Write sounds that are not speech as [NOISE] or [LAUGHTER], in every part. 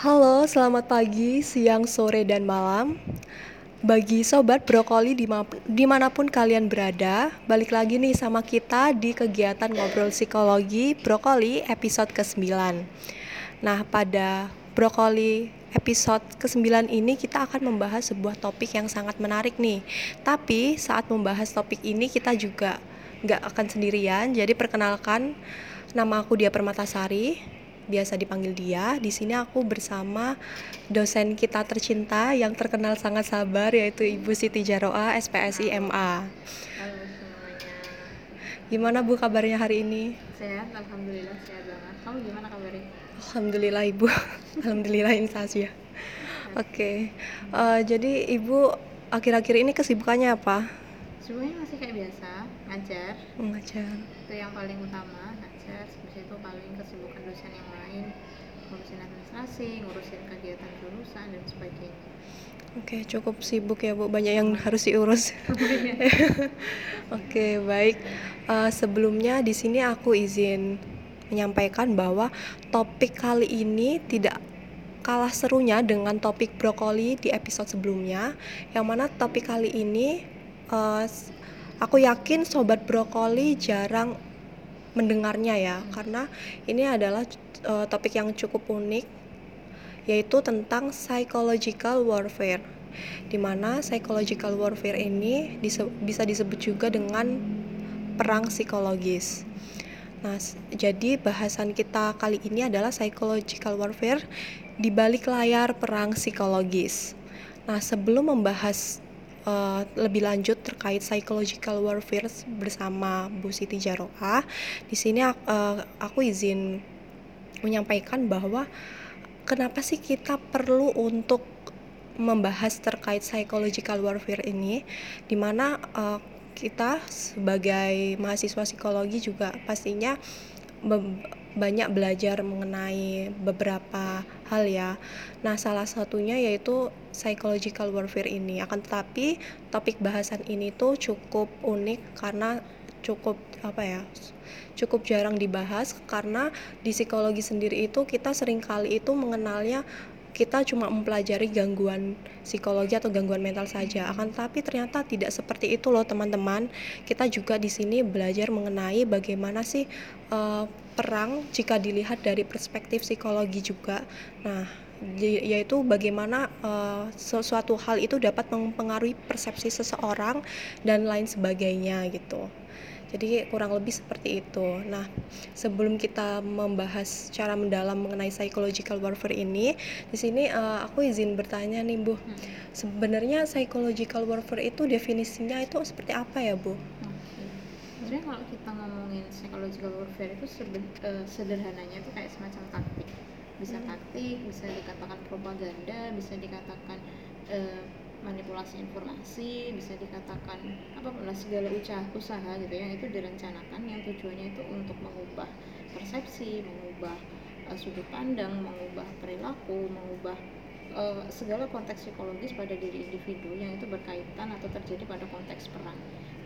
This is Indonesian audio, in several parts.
Halo, selamat pagi, siang, sore, dan malam. Bagi sobat brokoli di mana pun kalian berada, balik lagi nih sama kita di kegiatan ngobrol psikologi brokoli episode ke-9. Nah, pada brokoli episode ke-9 ini kita akan membahas sebuah topik yang sangat menarik nih. Tapi saat membahas topik ini kita juga nggak akan sendirian. Jadi perkenalkan, nama aku Dia Permatasari biasa dipanggil dia. Di sini aku bersama dosen kita tercinta yang terkenal sangat sabar yaitu Ibu Siti Jaroa, SPSI MA. Halo semuanya. Gimana Bu kabarnya hari ini? Sehat, alhamdulillah sehat banget. Kamu gimana kabarnya? Alhamdulillah Ibu. [LAUGHS] alhamdulillah saja. Oke. Okay. Uh, eh, jadi Ibu akhir-akhir ini kesibukannya apa? Semuanya masih kayak biasa, ngajar. Ngajar. Itu yang paling utama, ngajar. Habis itu paling kesibukan dosen yang lain ngurusin administrasi ngurusin kegiatan jurusan dan sebagainya Oke, cukup sibuk ya Bu, banyak yang harus diurus. [LAUGHS] Oke, baik. Uh, sebelumnya di sini aku izin menyampaikan bahwa topik kali ini tidak kalah serunya dengan topik brokoli di episode sebelumnya. Yang mana topik kali ini uh, aku yakin sobat brokoli jarang mendengarnya ya, karena ini adalah uh, topik yang cukup unik yaitu tentang psychological warfare di mana psychological warfare ini dise bisa disebut juga dengan perang psikologis. Nah, jadi bahasan kita kali ini adalah psychological warfare di balik layar perang psikologis. Nah, sebelum membahas uh, lebih lanjut terkait psychological warfare bersama Bu Siti Jaroa, di sini uh, aku izin menyampaikan bahwa kenapa sih kita perlu untuk membahas terkait psychological warfare ini di mana uh, eh, kita sebagai mahasiswa psikologi juga pastinya banyak belajar mengenai beberapa hal ya. Nah, salah satunya yaitu psychological warfare ini. Akan tetapi topik bahasan ini tuh cukup unik karena cukup apa ya? cukup jarang dibahas karena di psikologi sendiri itu kita sering kali itu mengenalnya kita cuma mempelajari gangguan psikologi atau gangguan mental saja. Akan tetapi ternyata tidak seperti itu loh teman-teman. Kita juga di sini belajar mengenai bagaimana sih uh, perang jika dilihat dari perspektif psikologi juga. Nah, yaitu bagaimana uh, sesuatu hal itu dapat mempengaruhi persepsi seseorang dan lain sebagainya gitu. Jadi kurang lebih seperti itu. Nah, sebelum kita membahas cara mendalam mengenai psychological warfare ini, di sini uh, aku izin bertanya nih, Bu. Hmm. Sebenarnya psychological warfare itu definisinya itu seperti apa ya, Bu? Sebenarnya kalau kita ngomongin psychological warfare itu uh, sederhananya itu kayak semacam taktik. Bisa hmm. taktik, bisa dikatakan propaganda, bisa dikatakan uh, manipulasi informasi bisa dikatakan apa pun segala usaha usaha gitu yang itu direncanakan. Yang tujuannya itu untuk mengubah persepsi mengubah uh, sudut pandang mengubah perilaku mengubah uh, segala konteks psikologis pada diri individu yang itu berkaitan atau terjadi pada konteks perang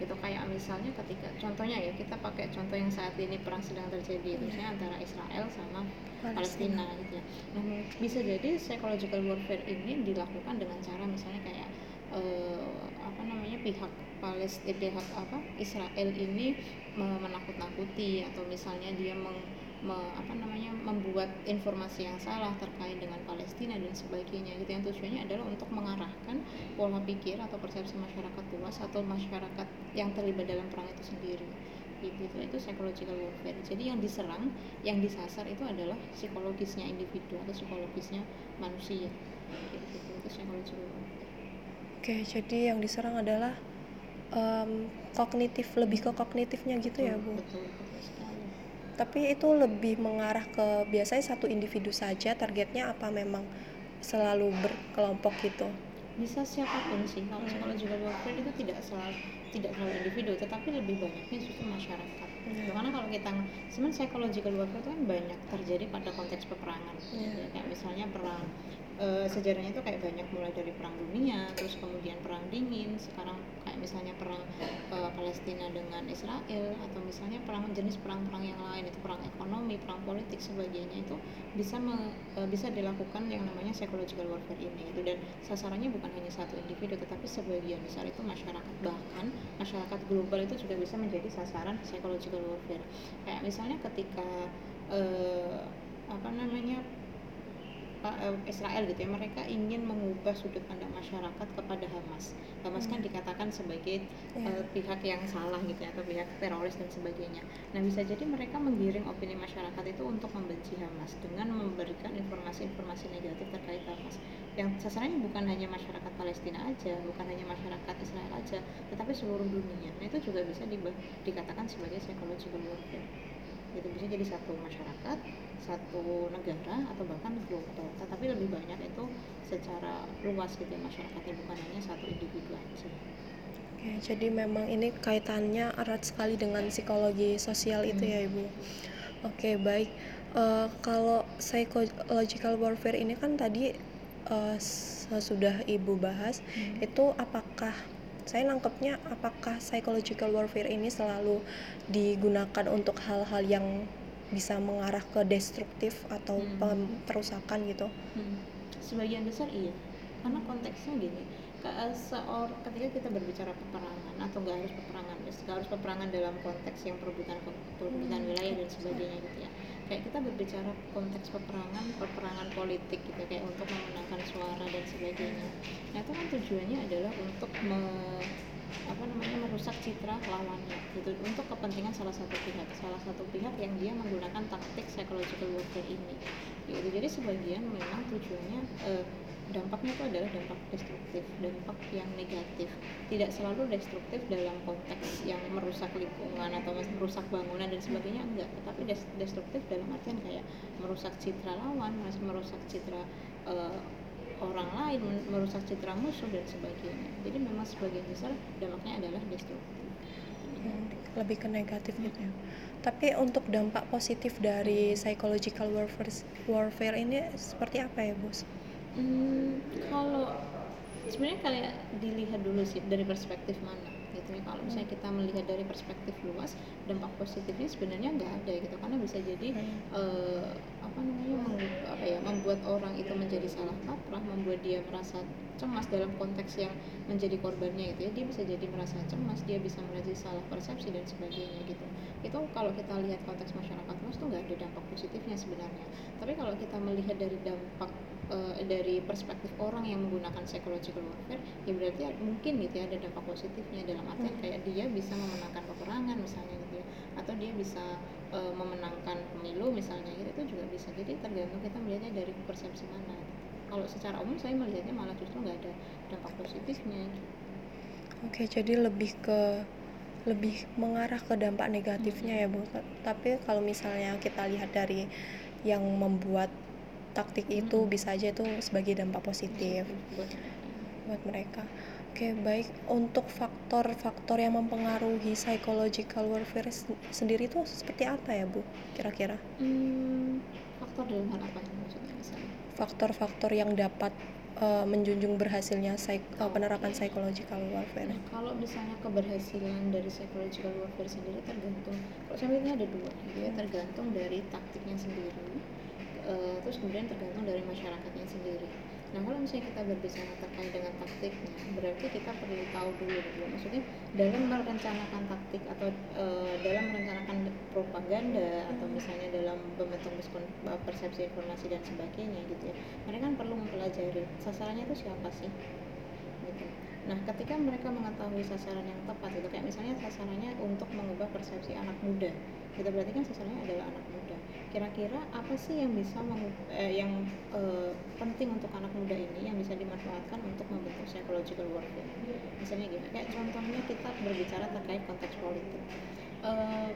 gitu kayak misalnya ketika contohnya ya kita pakai contoh yang saat ini perang sedang terjadi itu misalnya antara Israel sama Palestina, Palestina gitu ya. Nah bisa jadi psychological warfare ini dilakukan dengan cara misalnya kayak uh, apa namanya pihak Palestina pihak apa Israel ini menakut-nakuti atau misalnya dia meng me, apa namanya membuat informasi yang salah terkait dengan Palestina dan sebagainya gitu. Yang tujuannya adalah untuk mengarahkan pola pikir atau persepsi masyarakat luas atau masyarakat yang terlibat dalam perang itu sendiri. Gitu itu psychological warfare. Jadi yang diserang yang disasar itu adalah psikologisnya individu atau psikologisnya manusia. Gitu itu psychological warfare. Oke jadi yang diserang adalah um, kognitif lebih ke kognitifnya gitu ya, betul, ya bu? betul, betul tapi itu lebih mengarah ke biasanya satu individu saja targetnya apa memang selalu berkelompok gitu bisa siapa pun sih kalau hmm. juga warfare itu tidak selalu tidak selalu individu tetapi lebih banyaknya justru masyarakat hmm. karena kalau kita sebenarnya psychological warfare itu kan banyak terjadi pada konteks peperangan hmm. ya, kayak misalnya perang e, sejarahnya itu kayak banyak mulai dari perang dunia terus kemudian perang dingin sekarang kayak misalnya perang uh, Palestina dengan Israel atau misalnya perang jenis perang-perang yang lain itu perang ekonomi perang politik sebagainya itu bisa me, uh, bisa dilakukan yang namanya psychological warfare ini itu dan sasarannya bukan hanya satu individu tetapi sebagian besar itu masyarakat. Bahkan masyarakat global itu juga bisa menjadi sasaran psychological warfare. Kayak misalnya ketika uh, apa namanya Eh, Israel gitu ya mereka ingin mengubah sudut pandang masyarakat kepada Hamas Hamas kan hmm. dikatakan sebagai yeah. Iya. uh, pihak yang salah gitu ya atau pihak teroris dan sebagainya nah bisa jadi mereka menggiring opini masyarakat itu untuk membenci Hamas dengan memberikan informasi-informasi negatif terkait Hamas yang sasarannya bukan hanya masyarakat Palestina aja bukan hanya masyarakat Israel aja tetapi seluruh dunia nah itu juga bisa dikatakan sebagai psychological warfare gitu. Bisa jadi satu masyarakat satu negara atau bahkan global tetapi lebih banyak itu secara luas gitu ya masyarakatnya bukan hanya satu individu aja. Oke, jadi memang ini kaitannya erat sekali dengan psikologi sosial itu ya, hmm. ya ibu. Oke baik. Uh, kalau psychological warfare ini kan tadi uh, sudah ibu bahas hmm. itu apakah saya nangkepnya apakah psychological warfare ini selalu digunakan untuk hal-hal yang bisa mengarah ke destruktif atau hmm. perusakan gitu hmm. sebagian besar iya karena konteksnya gini seor ketika kita berbicara peperangan atau nggak harus peperangan nggak harus peperangan dalam konteks yang perebutan perebutan hmm. wilayah dan sebagainya gitu ya kayak kita berbicara konteks peperangan peperangan politik gitu kayak untuk memenangkan suara dan sebagainya. Nah itu kan tujuannya adalah untuk me, apa namanya merusak citra lawannya gitu. Untuk kepentingan salah satu pihak salah satu pihak yang dia menggunakan taktik psychological warfare ini gitu. Jadi sebagian memang tujuannya eh, dampaknya itu adalah dampak destruktif dampak yang negatif. Tidak selalu destruktif dalam konteks yang merusak lingkungan atau merusak bangunan dan sebagainya enggak. Tetapi destruktif dalam artian kayak merusak citra lawan merusak citra uh, orang lain merusak citra musuh dan sebagainya. Jadi memang sebagian besar dampaknya adalah destruktif. Hmm, lebih ke negatif gitu ya. Tapi untuk dampak positif dari psychological warfare warfare ini seperti apa ya bos? Hmm, kalau sebenarnya kayak dilihat dulu sih dari perspektif mana gitu ya. Kalau misalnya kita melihat dari perspektif luas dampak positifnya sebenarnya nggak ada gitu. Karena bisa jadi hmm. uh, apa namanya apa ya membuat orang itu menjadi salah kaprah membuat dia merasa cemas dalam konteks yang menjadi korbannya gitu ya. Dia bisa jadi merasa cemas dia bisa menjadi salah persepsi dan sebagainya gitu. Itu kalau kita lihat konteks masyarakat luas tuh nggak ada dampak positifnya sebenarnya. Tapi kalau kita melihat dari dampak uh, dari perspektif orang yang menggunakan psychological warfare ya berarti mungkin gitu ya ada dampak positifnya dalam artian kayak dia bisa memenangkan peperangan misalnya gitu ya atau dia bisa uh, memenangkan pemilu misalnya gitu itu juga bisa. Jadi tergantung kita melihatnya dari persepsi mana kalau secara umum saya melihatnya malah justru nggak ada dampak positifnya oke jadi lebih ke lebih mengarah ke dampak negatifnya hmm. ya bu. Tapi kalau misalnya kita lihat dari yang membuat taktik itu bisa aja itu sebagai dampak positif buat mereka. Oke, baik untuk faktor-faktor yang mempengaruhi psychological warfare sendiri itu seperti apa ya, Bu? Kira-kira? Hmm, faktor dalam hal apa maksudnya Faktor-faktor yang dapat uh, menjunjung berhasilnya psik uh, penerapan psychological warfare. Nah, kalau misalnya keberhasilan dari psychological warfare sendiri tergantung, kalau saya ada dua, ya tergantung dari taktiknya sendiri uh, terus kemudian tergantung dari masyarakatnya sendiri. Nah kalau misalnya kita berbicara terkait dengan taktiknya berarti kita perlu tahu dulu gitu maksudnya dalam merencanakan taktik atau uh, dalam merencanakan propaganda atau misalnya dalam membentuk persepsi informasi dan sebagainya gitu ya mereka kan perlu mempelajari sasarannya itu siapa sih? Gitu. Nah ketika mereka mengetahui sasaran yang tepat itu kayak misalnya sasarannya untuk mengubah persepsi anak muda kita berarti kan sasarannya adalah anak muda kira-kira apa sih yang bisa eh, yang eh, penting untuk anak muda ini yang bisa dimanfaatkan untuk membentuk psychological warfare? Misalnya gini kayak contohnya kita berbicara terkait konteks politik. Eh,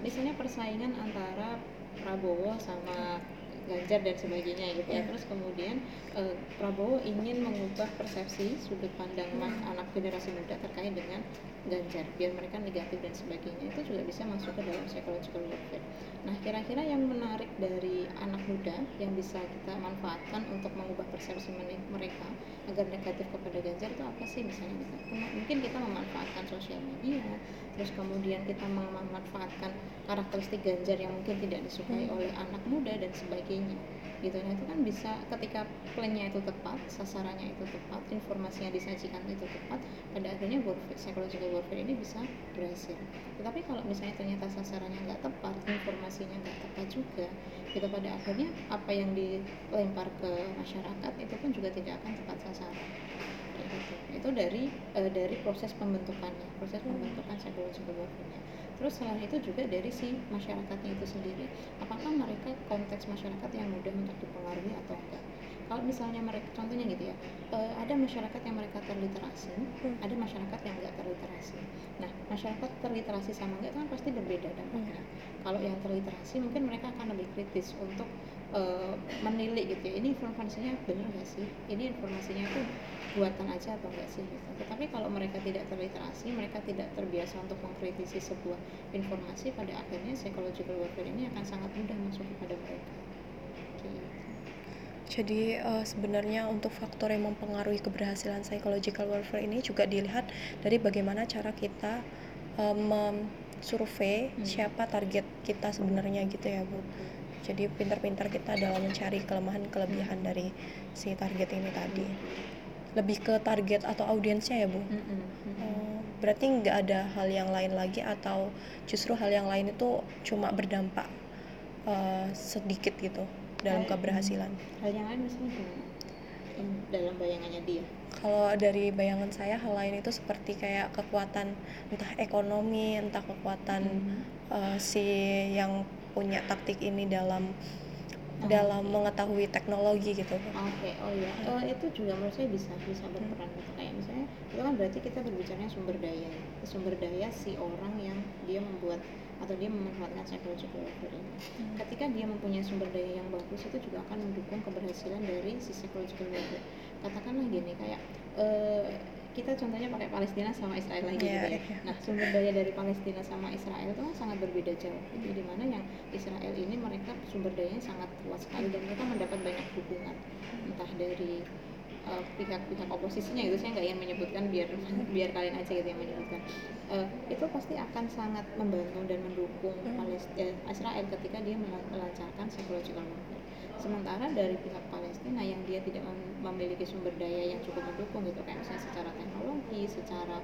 misalnya persaingan antara Prabowo sama Ganjar dan sebagainya gitu ya. Iya. terus kemudian eh, Prabowo ingin mengubah persepsi sudut pandang ma- anak generasi muda terkait dengan Ganjar biar mereka negatif dan sebagainya itu juga bisa masuk ke dalam psychological warfare. Nah kira-kira yang menarik dari anak muda yang bisa kita manfaatkan untuk mengubah persepsi mereka agar negatif kepada Ganjar itu apa sih? Misalnya kita mungkin kita memanfaatkan sosial media terus kemudian kita memanfaatkan karakteristik Ganjar yang mungkin tidak disukai Hmm. oleh anak muda dan sebagainya gitu. Nah itu kan bisa ketika plannya itu tepat sasarannya itu tepat informasinya disajikan itu tepat pada akhirnya warfare, psychological warfare ini bisa berhasil. Tetapi kalau misalnya ternyata sasarannya nggak tepat informasinya nggak tepat juga gitu pada akhirnya apa yang dilempar ke masyarakat itu pun juga tidak akan tepat sasaran. Gitu. itu dari eh, dari proses pembentukannya proses pembentukan psychological warfare-nya terus selain itu juga dari si masyarakatnya itu sendiri apakah mereka konteks masyarakat yang mudah untuk dipengaruhi atau enggak? Kalau misalnya mereka contohnya gitu ya eh, ada masyarakat yang mereka terliterasi Hmm. ada masyarakat yang enggak terliterasi. Nah masyarakat terliterasi sama enggak itu kan pasti berbeda dampaknya. Kalau yang terliterasi mungkin mereka akan lebih kritis untuk eh, menilik gitu ya ini informasinya benar nggak sih ini informasinya itu buatan aja atau enggak sih gitu tetapi kalau mereka tidak terliterasi mereka tidak terbiasa untuk mengkritisi sebuah informasi pada akhirnya psychological warfare ini akan sangat mudah masuk kepada mereka Gitu. Jadi eh, sebenarnya untuk faktor yang mempengaruhi keberhasilan psychological warfare ini juga dilihat dari bagaimana cara kita eh, memsurvei Hmm. siapa target kita sebenarnya gitu ya Bu. Jadi pintar-pintar kita dalam mencari kelemahan-kelebihan dari si target ini tadi. Lebih ke target atau audiensnya ya Bu. Mm-mm. Oh, berarti nggak ada hal yang lain lagi atau justru hal yang lain itu cuma berdampak eh, sedikit gitu dalam Hal- keberhasilan. hal yang lain misalnya In- dalam bayangannya dia Kalau dari bayangan saya hal lain itu seperti kayak kekuatan entah ekonomi, entah kekuatan Mhm. eh, si yang punya taktik ini dalam Oh, dalam mengetahui teknologi gitu. Oke, oh iya, Eh, itu juga menurut saya bisa bisa berperan gitu kayak misalnya itu kan berarti kita berbicaranya sumber daya, ya. sumber daya si orang yang dia membuat atau dia memanfaatkan psychological warfare ini. Ketika dia mempunyai sumber daya yang bagus itu juga akan mendukung keberhasilan dari si psychological warfare. Katakanlah gini kayak eh, kita contohnya pakai Palestina sama Israel lagi Iya, gitu ya. iya. Nah sumber daya dari Palestina sama Israel itu kan sangat berbeda jauh. Jadi di mana yang Israel ini mereka sumber dayanya sangat kuat sekali dan mereka mendapat banyak dukungan entah dari uh, pihak-pihak oposisinya itu saya nggak ingin menyebutkan biar [LAUGHS] biar kalian aja gitu yang menyebutkan Uh, itu pasti akan sangat membantu dan mendukung Hmm. Palestina Israel ketika dia mela- melancarkan psychological warfare sementara dari pihak Palestina yang dia tidak mem- memiliki sumber daya yang cukup mendukung gitu kayak misalnya secara teknologi secara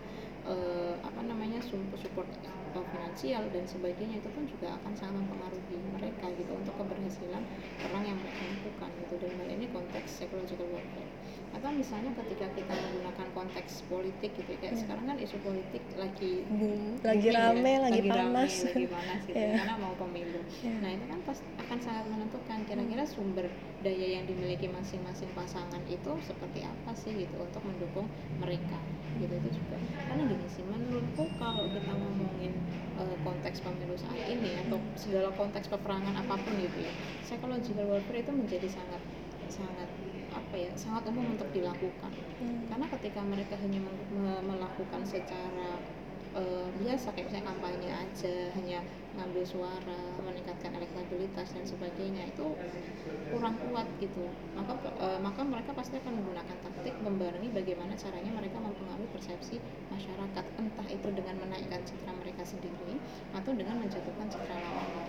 uh, apa namanya support, support uh, finansial dan sebagainya itu pun juga akan sangat mempengaruhi mereka gitu untuk keberhasilan perang yang mereka lakukan gitu dan hal ini konteks psychological warfare atau misalnya ketika kita menggunakan konteks politik gitu ya, kayak Iya. sekarang kan isu politik lagi Boom, lagi booming ya, lagi, rame, panas. lagi panas gitu [LAUGHS] Iya. karena mau pemilu Iya. nah itu kan pas akan sangat menentukan kira-kira sumber daya yang dimiliki masing-masing pasangan itu seperti apa sih gitu untuk mendukung mereka gitu itu juga karena gini sih menurutku kalau kita ngomongin eh, konteks pemilu saat ini atau segala konteks peperangan apa pun gitu ya psychological warfare itu menjadi sangat sangat apa ya sangat umum untuk dilakukan Hmm. karena ketika mereka hanya melakukan secara eh, biasa kayak misalnya kampanye aja hanya ngambil suara meningkatkan elektabilitas dan sebagainya itu kurang kuat gitu. Maka eh, maka mereka pasti akan menggunakan taktik membarengi bagaimana caranya mereka mempengaruhi persepsi masyarakat entah itu dengan menaikkan citra mereka sendiri atau dengan menjatuhkan citra lawannya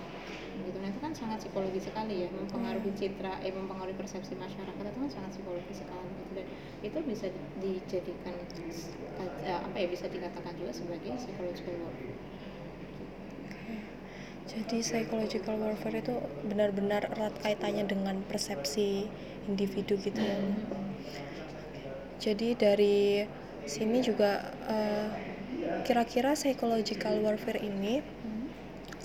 gitu. Nah itu kan sangat psikologi sekali ya mempengaruhi citra eh mempengaruhi persepsi masyarakat itu kan sangat psikologi sekali dan itu bisa di- dijadikan eh, apa ya bisa dikatakan juga sebagai psychological warfare Jadi psychological warfare itu benar-benar erat kaitannya dengan persepsi individu gitu ya. Bu. Jadi dari sini juga eh, kira-kira psychological warfare ini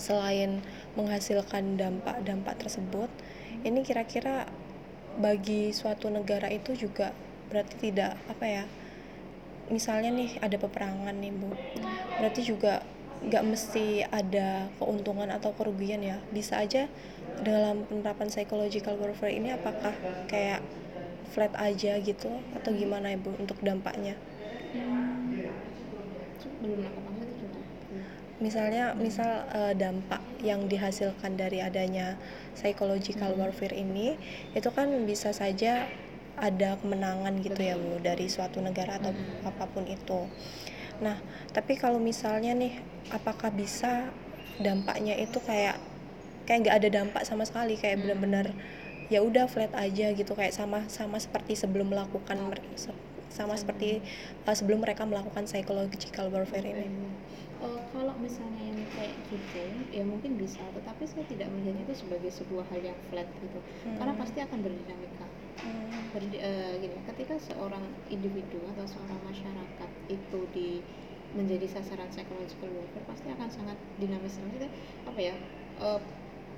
selain menghasilkan dampak-dampak tersebut, ini kira-kira bagi suatu negara itu juga berarti tidak apa ya? Misalnya nih ada peperangan nih Bu, berarti juga nggak mesti ada keuntungan atau kerugian ya bisa aja dalam penerapan psychological warfare ini apakah kayak flat aja gitu atau gimana ibu untuk dampaknya Hmm, belum nangkep banget itu gimana? Hmm. misalnya misal eh, dampak yang dihasilkan dari adanya psychological Hmm. warfare ini itu kan bisa saja ada kemenangan gitu ya. Bu dari suatu negara atau Hmm. apa pun itu. Nah, tapi kalau misalnya nih apakah bisa dampaknya itu kayak kayak nggak ada dampak sama sekali kayak Hmm. benar-benar ya udah flat aja gitu kayak sama sama seperti sebelum melakukan sama Sama. seperti uh, sebelum mereka melakukan psychological warfare ini. Eh, kalau misalnya yang kayak gitu, ya mungkin bisa, tetapi saya tidak melihatnya itu sebagai sebuah hal yang flat gitu, karena Hmm. pasti akan berdinamika. Hmm. Berdi- eh, gini, ketika seorang individu atau seorang masyarakat itu di menjadi sasaran psychological warfare pasti akan sangat dinamis maksudnya apa ya eh,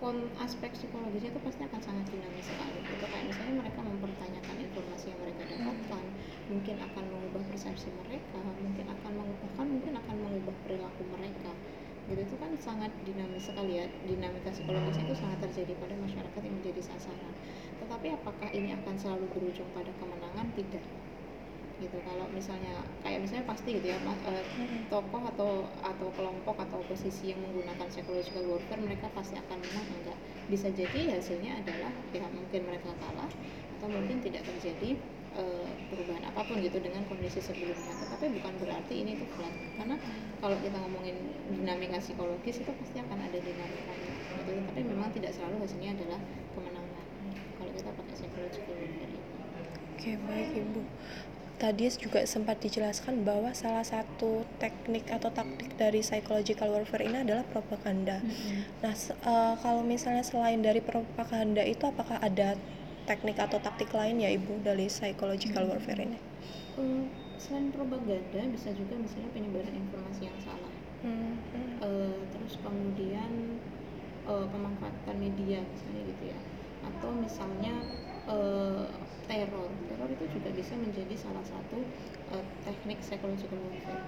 kon aspek psikologisnya itu pasti akan sangat dinamis sekali itu kayak misalnya mereka mempertanyakan informasi yang mereka dapatkan mungkin akan mengubah persepsi mereka mungkin akan mengubah bahkan mungkin akan mengubah perilaku mereka. Gitu itu kan sangat dinamis sekali ya dinamika psikologisnya itu sangat terjadi pada masyarakat yang menjadi sasaran. Tetapi apakah ini akan selalu berujung pada kemenangan? Tidak gitu. Kalau misalnya kayak misalnya pasti gitu ya ma- eh, Hmm. tokoh atau atau kelompok atau oposisi yang menggunakan psychological warfare mereka pasti akan menang. Enggak. Bisa jadi hasilnya adalah ya mungkin mereka kalah atau mungkin tidak terjadi eh, perubahan apa pun gitu dengan kondisi sebelumnya. Tetapi bukan berarti ini tuh flat. Karena kalau kita ngomongin dinamika psikologis itu pasti akan ada dinamikanya gitu. Tapi memang tidak selalu hasilnya adalah kemenangan. Kalau kita pakai psychological warfare itu. Oke, baik Ibu. Tadi juga sempat dijelaskan bahwa salah satu teknik atau taktik dari psychological warfare ini adalah propaganda. Nah, se- eh, kalau misalnya selain dari propaganda itu apakah ada teknik atau taktik lain ya Ibu dari psychological Hmm. warfare ini? Eh, selain propaganda bisa juga misalnya penyebaran informasi yang salah Hmm, hmm. Eh, terus kemudian eh, pemanfaatan media misalnya gitu ya atau misalnya eh, teror. Teror itu juga bisa menjadi salah satu eh, teknik psychological warfare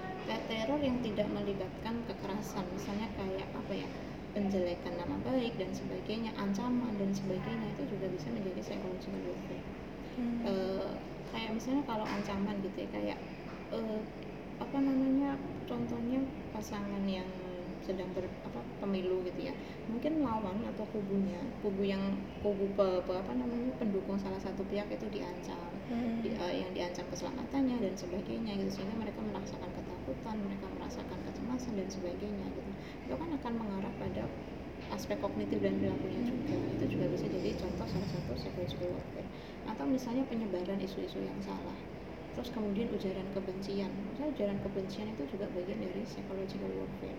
teror yang tidak melibatkan kekerasan. Misalnya kayak apa ya penjelekan nama baik dan sebagainya ancaman dan sebagainya itu juga bisa menjadi psychological warfare Hmm. Eh, kayak misalnya kalau ancaman gitu ya kayak eh, apa namanya contohnya pasangan yang sedang ber apa pemilu gitu ya. Mungkin lawan atau kubunya kubu yang kubu pe, pe- apa namanya pendukung salah satu pihak itu diancam. Hmm. di- eh, yang diancam keselamatannya dan sebagainya gitu. Sehingga mereka merasakan ketakutan mereka merasakan kecemasan dan sebagainya gitu. Itu kan akan mengarah pada aspek kognitif dan perilakunya juga. Itu juga bisa jadi contoh salah satu psychological warfare atau misalnya penyebaran isu-isu yang salah. Terus kemudian ujaran kebencian. Misalnya ujaran kebencian itu juga bagian dari psychological warfare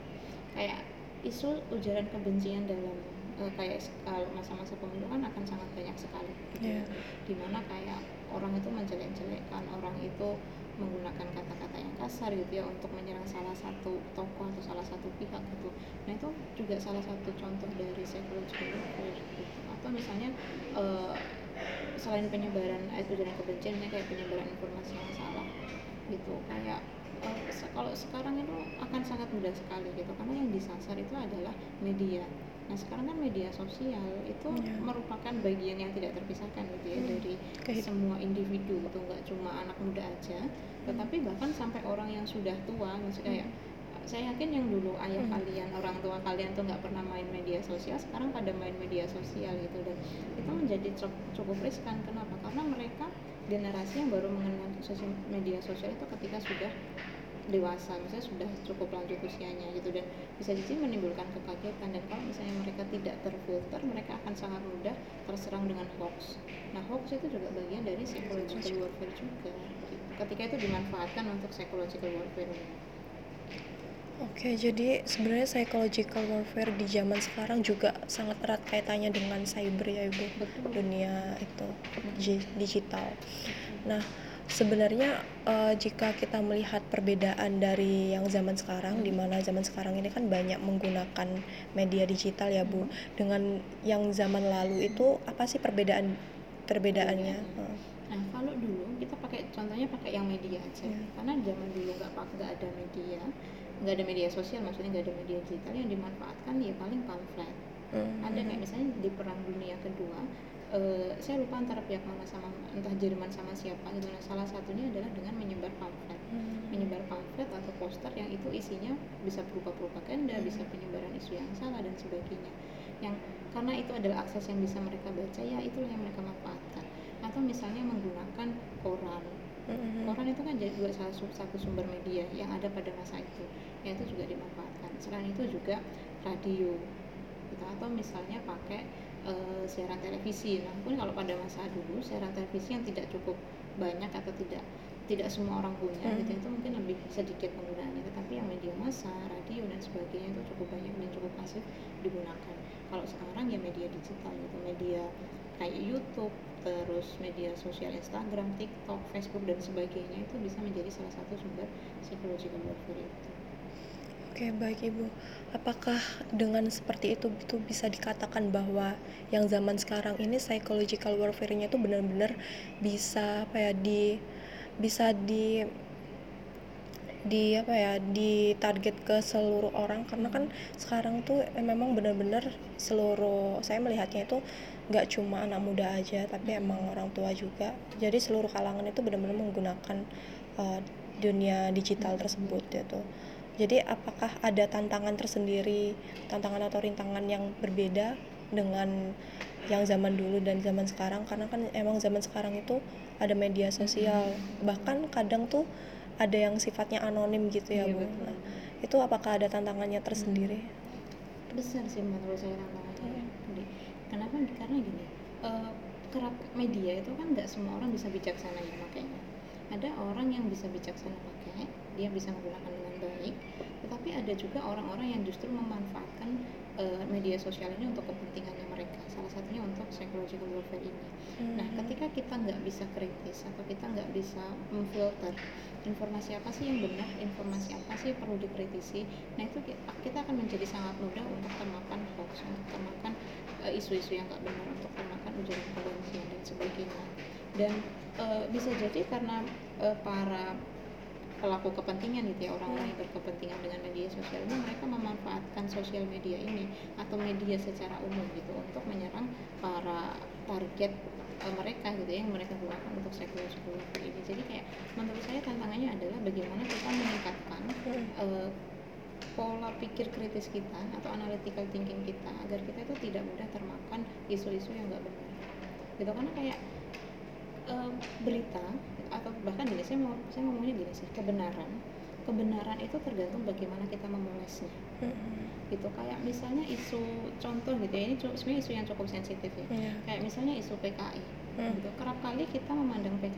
kayak isu ujaran kebencian dalam eh, kayak kalau masa-masa pemilu kan akan sangat banyak sekali. Gitu ya. di mana kayak orang itu menjelek-jelekkan orang itu menggunakan kata-kata yang kasar gitu ya untuk menyerang salah satu tokoh atau salah satu pihak gitu. Nah itu juga salah satu contoh dari psychological warfare gitu. Atau misalnya eh, selain penyebaran eh, ujaran kebencian ini kayak penyebaran informasi yang salah gitu kayak kalau sekarang itu akan sangat mudah sekali gitu karena yang disasar itu adalah media nah sekarang kan media sosial itu Iya. merupakan bagian yang tidak terpisahkan gitu ya Hmm. dari Kehidupan. semua individu gitu nggak cuma anak muda aja tetapi bahkan sampai orang yang sudah tua maksudnya kayak saya yakin yang dulu ayah Hmm. kalian orang tua kalian tuh nggak pernah main media sosial sekarang pada main media sosial gitu dan itu menjadi cukup riskan kenapa karena mereka generasi yang baru mengenal sosial media sosial itu ketika sudah dewasa misalnya sudah cukup lanjut usianya gitu dan bisa jadi menimbulkan kekagetan dan kalau misalnya mereka tidak terfilter mereka akan sangat mudah terserang dengan hoax. Nah hoax itu juga bagian dari psychological warfare juga gitu. ketika itu dimanfaatkan untuk psychological warfare Oke, jadi sebenarnya psychological warfare di zaman sekarang juga sangat erat kaitannya dengan cyber ya Ibu. betul Dunia itu di- digital. Nah, sebenarnya eh, jika kita melihat perbedaan dari yang zaman sekarang di mana zaman sekarang ini kan banyak menggunakan media digital ya Bu. Dengan yang zaman lalu itu apa sih perbedaan perbedaannya? Nah, kalau dulu kita pakai contohnya pakai yang media aja Iya. karena zaman dulu nggak nggak ada media nggak ada media sosial maksudnya nggak ada media digital yang dimanfaatkan ya paling pamflet Hmm. ada kayak misalnya di perang dunia kedua eh, saya lupa antara pihak mana sama entah Jerman sama siapa gitu nah salah satunya adalah dengan menyebar pamflet Hmm. menyebar pamflet atau poster yang itu isinya bisa berupa propaganda, bisa penyebaran isu yang salah dan sebagainya. Yang karena itu adalah akses yang bisa mereka baca, ya itulah yang mereka manfaatkan. Atau misalnya menggunakan koran. Hmm. Koran itu kan jadi juga salah satu, sumber media yang ada pada masa itu, yang itu juga dimanfaatkan. Selain itu juga radio, gitu. atau misalnya pakai eh, siaran televisi. Pun kalau pada masa dulu siaran televisi yang tidak cukup banyak atau tidak tidak semua orang punya Hmm. gitu itu mungkin lebih sedikit penggunaannya tetapi yang media massa radio dan sebagainya itu cukup banyak dan cukup masif digunakan kalau sekarang ya media digital gitu media kayak YouTube terus media sosial Instagram TikTok Facebook dan sebagainya itu bisa menjadi salah satu sumber psychological warfare itu Oke, baik Ibu. Apakah dengan seperti itu itu bisa dikatakan bahwa yang zaman sekarang ini psychological warfare-nya itu benar-benar bisa apa ya di bisa di di apa ya di target ke seluruh orang. Karena kan sekarang tuh eh, memang benar-benar seluruh saya melihatnya itu nggak cuma anak muda aja tapi emang orang tua juga. Jadi seluruh kalangan itu benar-benar menggunakan eh, dunia digital tersebut gitu. Jadi apakah ada tantangan tersendiri tantangan atau rintangan yang berbeda dengan yang zaman dulu dan zaman sekarang? Karena kan emang zaman sekarang itu ada media sosial. Bahkan kadang tuh ada yang sifatnya anonim gitu ya Iya, bu. betul. nah itu apakah ada tantangannya tersendiri? Besar sih menurut saya tantangannya. Ya. Jadi, kenapa? Karena gini eh, kerap media itu kan nggak semua orang bisa bijaksana ya makanya ada orang yang bisa bijaksana pakai dia bisa menggunakan dengan baik tetapi ada juga orang-orang yang justru memanfaatkan eh, media sosial ini untuk kepentingannya mereka salah satunya untuk psychological warfare ini Nah, Hmm. ketika kita nggak bisa kritis atau kita nggak bisa memfilter informasi apa sih yang benar, informasi apa sih yang perlu dikritisi, nah itu ki- kita akan menjadi sangat mudah untuk termakan hoax, untuk termakan eh, isu-isu yang nggak benar, untuk termakan ujaran kebencian dan sebagainya. Dan eh, bisa jadi karena eh, para pelaku kepentingan gitu ya orang-orang yang berkepentingan dengan media sosial ini mereka memanfaatkan sosial media ini atau media secara umum gitu untuk menyerang para target eh, mereka gitu ya, yang mereka gunakan untuk warfare ini. Jadi kayak menurut saya tantangannya adalah bagaimana kita meningkatkan eh, pola pikir kritis kita atau analytical thinking kita agar kita itu tidak mudah termakan isu-isu yang nggak benar. Gitu karena kayak eh, berita atau bahkan gini saya mau saya ngomongnya gini sih kebenaran kebenaran itu tergantung bagaimana kita memolesnya Hmm. gitu kayak misalnya isu contoh gitu ya ini sebenarnya isu yang cukup sensitif ya Iya. kayak misalnya isu PKI Hmm. gitu kerap kali kita memandang PKI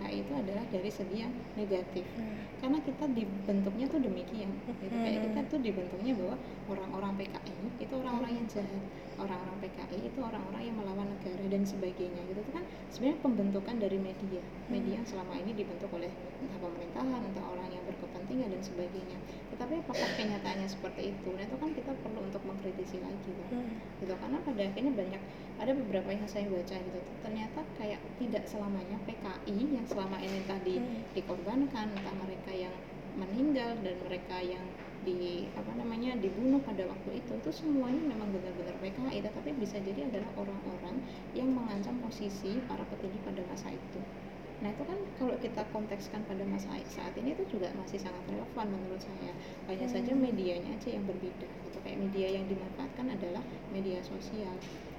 dari segi yang negatif. Hmm. karena kita dibentuknya tuh demikian gitu. Kayak Hmm. kita tuh dibentuknya bahwa orang-orang PKI itu orang-orang yang jahat orang-orang PKI itu orang-orang yang melawan negara dan sebagainya gitu. Itu kan sebenarnya pembentukan dari media. Media yang selama ini dibentuk oleh entah pemerintahan entah orang yang berkepentingan dan sebagainya tetapi apakah kenyataannya seperti itu nah itu kan kita perlu untuk mengkritisi lagi kan Hmm. gitu karena pada akhirnya banyak ada beberapa yang saya baca gitu ternyata kayak tidak selamanya PKI yang selama ini tadi Hmm. dikorbankan entah mereka yang meninggal dan mereka yang di apa namanya dibunuh pada waktu itu itu semuanya memang benar-benar PKI tetapi bisa jadi adalah orang-orang yang mengancam posisi para petinggi pada masa itu nah itu kan kalau kita kontekskan pada masa saat ini itu juga masih sangat relevan menurut saya. Hanya saja Hmm. medianya aja yang berbeda gitu. Kayak media yang dimanfaatkan adalah media sosial.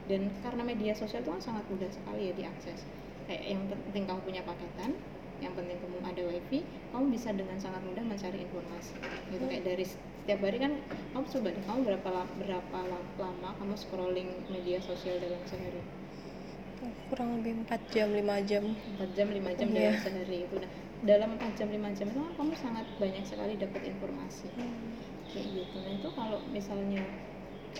Dan karena media sosial itu kan sangat mudah sekali ya diakses. Kayak yang penting kamu punya paketan yang penting kamu ada wifi kamu bisa dengan sangat mudah mencari informasi gitu. Kayak dari setiap hari kan kamu coba deh kamu berapa berapa la- lama kamu scrolling media sosial dalam sehari kurang lebih 4 jam 5 jam. 4 jam 5 jam Iya. dalam sehari itu. Nah dalam 4 jam 5 jam itu kan kamu sangat banyak sekali dapat informasi. Kayak gitu. Nah itu kalau misalnya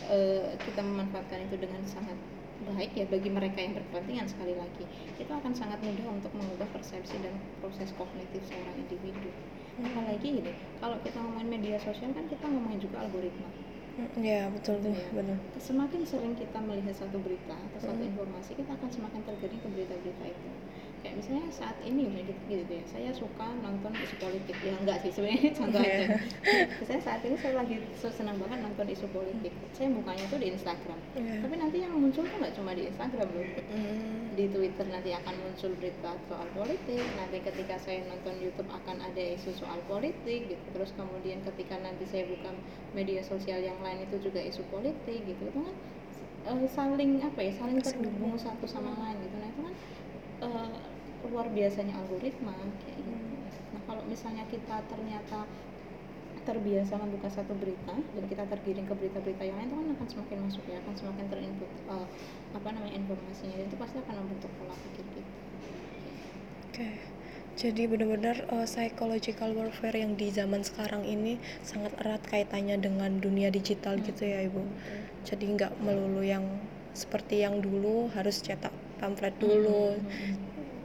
eh, kita memanfaatkan itu dengan sangat baik ya bagi mereka yang berkepentingan sekali lagi itu akan sangat mudah untuk mengubah persepsi dan proses kognitif seorang individu. Apalagi gini kalau kita ngomongin media sosial kan kita ngomongin juga algoritma Ya betul tuh Iya. benar semakin sering kita melihat satu berita atau satu Hmm. informasi kita akan semakin tergiring ke berita-berita itu kayak misalnya saat ini misalnya gitu, gitu ya. Saya suka nonton isu politik. Ya enggak sih sebenarnya [LAUGHS] contoh aja. Misalnya saat ini saya lagi senang banget nonton isu politik. Saya bukanya tuh di Instagram. Iya. tapi nanti yang muncul tuh nggak cuma di Instagram loh. Hmm. di Twitter nanti akan muncul berita soal politik. Nanti ketika saya nonton YouTube akan ada isu soal politik gitu. Terus kemudian ketika nanti saya buka media sosial yang lain itu juga isu politik gitu. Itu kan eh, saling apa ya saling terhubung satu sama lain gitu. Nah itu kan eh, luar biasanya algoritma kayak gitu. Nah kalau misalnya kita ternyata terbiasa membuka satu berita dan kita tergiring ke berita-berita yang lain itu kan akan semakin masuk ya akan semakin terinput eh, apa namanya informasinya. Dan itu pasti akan membentuk pola pikir kita. Oke, jadi benar-benar uh, psychological warfare yang di zaman sekarang ini sangat erat kaitannya dengan dunia digital gitu ya ibu. Jadi nggak melulu yang seperti yang dulu harus cetak pamflet dulu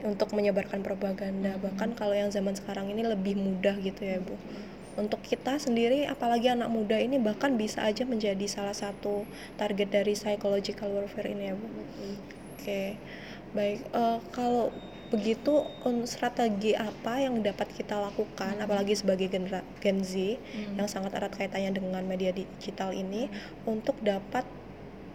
untuk menyebarkan propaganda. Bahkan kalau yang zaman sekarang ini lebih mudah gitu ya ibu. Untuk kita sendiri, apalagi anak muda ini bahkan bisa aja menjadi salah satu target dari psychological warfare ini ya bu. Oke, baik. Eh, kalau begitu, strategi apa yang dapat kita lakukan, apalagi sebagai genera Gen Z Hmm. yang sangat erat kaitannya dengan media digital ini, untuk dapat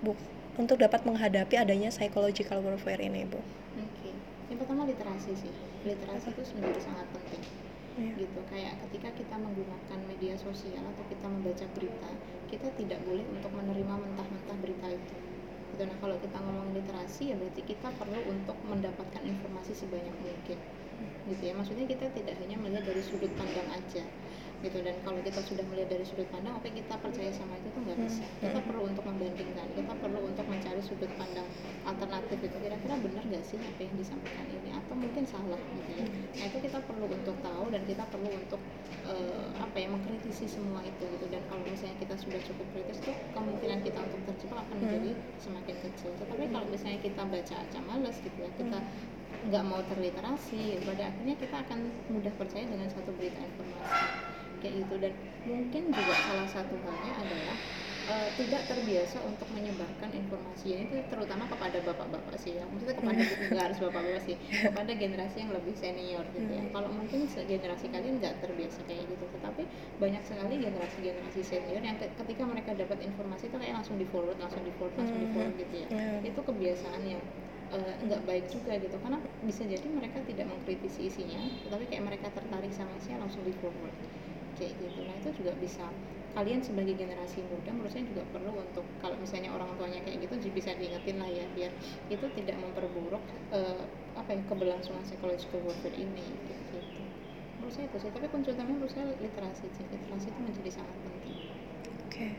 bu- untuk dapat menghadapi adanya psychological warfare ini, bu? Oke, yang pertama literasi sih. Literasi itu menjadi sangat penting. Iya. Gitu, kayak ketika kita menggunakan media sosial atau kita membaca berita, kita tidak boleh untuk menerima mentah-mentah berita itu. Gitu. Nah, kalau kita ngomongin literasi ya berarti kita perlu untuk mendapatkan informasi sebanyak mungkin. Gitu ya. Maksudnya kita tidak hanya melihat dari sudut pandang aja. Gitu dan kalau kita sudah melihat dari sudut pandang, oke kita percaya sama itu tuh nggak Hmm. bisa. Kita perlu untuk membandingkan, kita perlu untuk mencari sudut pandang alternatif itu kira-kira benar nggak sih apa yang disampaikan ini? Atau mungkin salah gitu ya? Nah itu kita perlu untuk tahu dan kita perlu untuk eh, apa ya mengkritisi semua itu gitu. Dan kalau misalnya kita sudah cukup kritis tuh kemungkinan kita untuk terjebak akan menjadi semakin kecil. Tetapi kalau misalnya kita baca aja males gitu ya kita nggak mau terliterasi pada akhirnya kita akan mudah percaya dengan satu berita informasi kayak gitu. Dan mungkin juga salah satu halnya adalah eh, tidak terbiasa untuk menyebarkan informasi ini tuh terutama kepada bapak-bapak sih ya. Maksudnya kepada nggak harus bapak-bapak sih. [LAUGHS] Kepada generasi yang lebih senior gitu ya. Kalau mungkin generasi kalian nggak terbiasa kayak gitu. Tetapi banyak sekali generasi-generasi senior yang ke- ketika mereka dapat informasi itu kayak langsung di forward langsung di forward langsung di forward gitu ya. Hmm. itu kebiasaan yang eh, nggak baik juga gitu. Karena bisa jadi mereka tidak mengkritisi isinya tetapi kayak mereka tertarik sama isinya langsung di forward kayak gitu. Nah itu juga bisa kalian sebagai generasi muda menurut saya juga perlu untuk kalau misalnya orang tuanya kayak gitu jadi bisa diingetin lah ya biar itu tidak memperburuk eh, apa ya keberlangsungan psychological warfare ini gitu menurut saya itu sih tapi kunci menurut saya literasi sih literasi itu menjadi sangat penting Oke,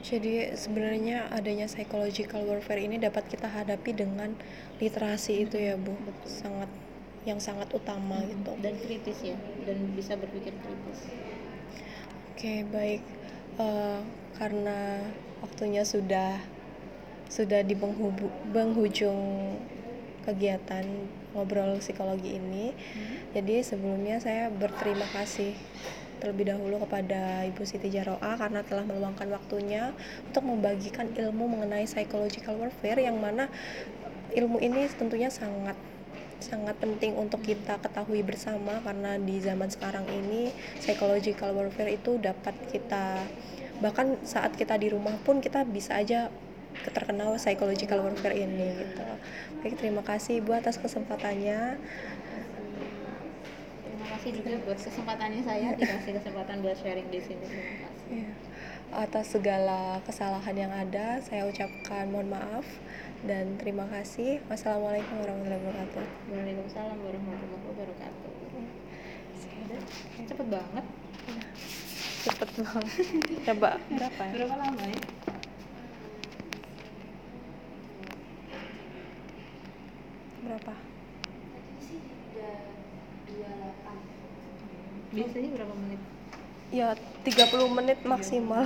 jadi sebenarnya adanya psychological warfare ini dapat kita hadapi dengan literasi itu ya bu, Betul. sangat yang sangat utama gitu. dan kritis ya dan bisa berpikir kritis Oke, baik. Eh, karena waktunya sudah sudah di penghujung kegiatan ngobrol psikologi ini. Jadi sebelumnya saya berterima kasih terlebih dahulu kepada Ibu Siti Jaroa karena telah meluangkan waktunya untuk membagikan ilmu mengenai psychological warfare yang mana ilmu ini tentunya sangat sangat penting untuk kita ketahui bersama karena di zaman sekarang ini psychological warfare itu dapat kita bahkan saat kita di rumah pun kita bisa aja terkena psychological warfare ini gitu. Baik, terima kasih Ibu atas kesempatannya. terima kasih juga buat kesempatannya saya dikasih kesempatan buat sharing di sini terima kasih Iya. Atas segala kesalahan yang ada, saya ucapkan mohon maaf dan terima kasih. Wassalamualaikum warahmatullahi wabarakatuh. Waalaikumsalam warahmatullahi wabarakatuh cepet banget Cepet banget. Coba berapa ya? berapa lama ya Berapa? biasanya berapa menit Ya 30 menit maksimal.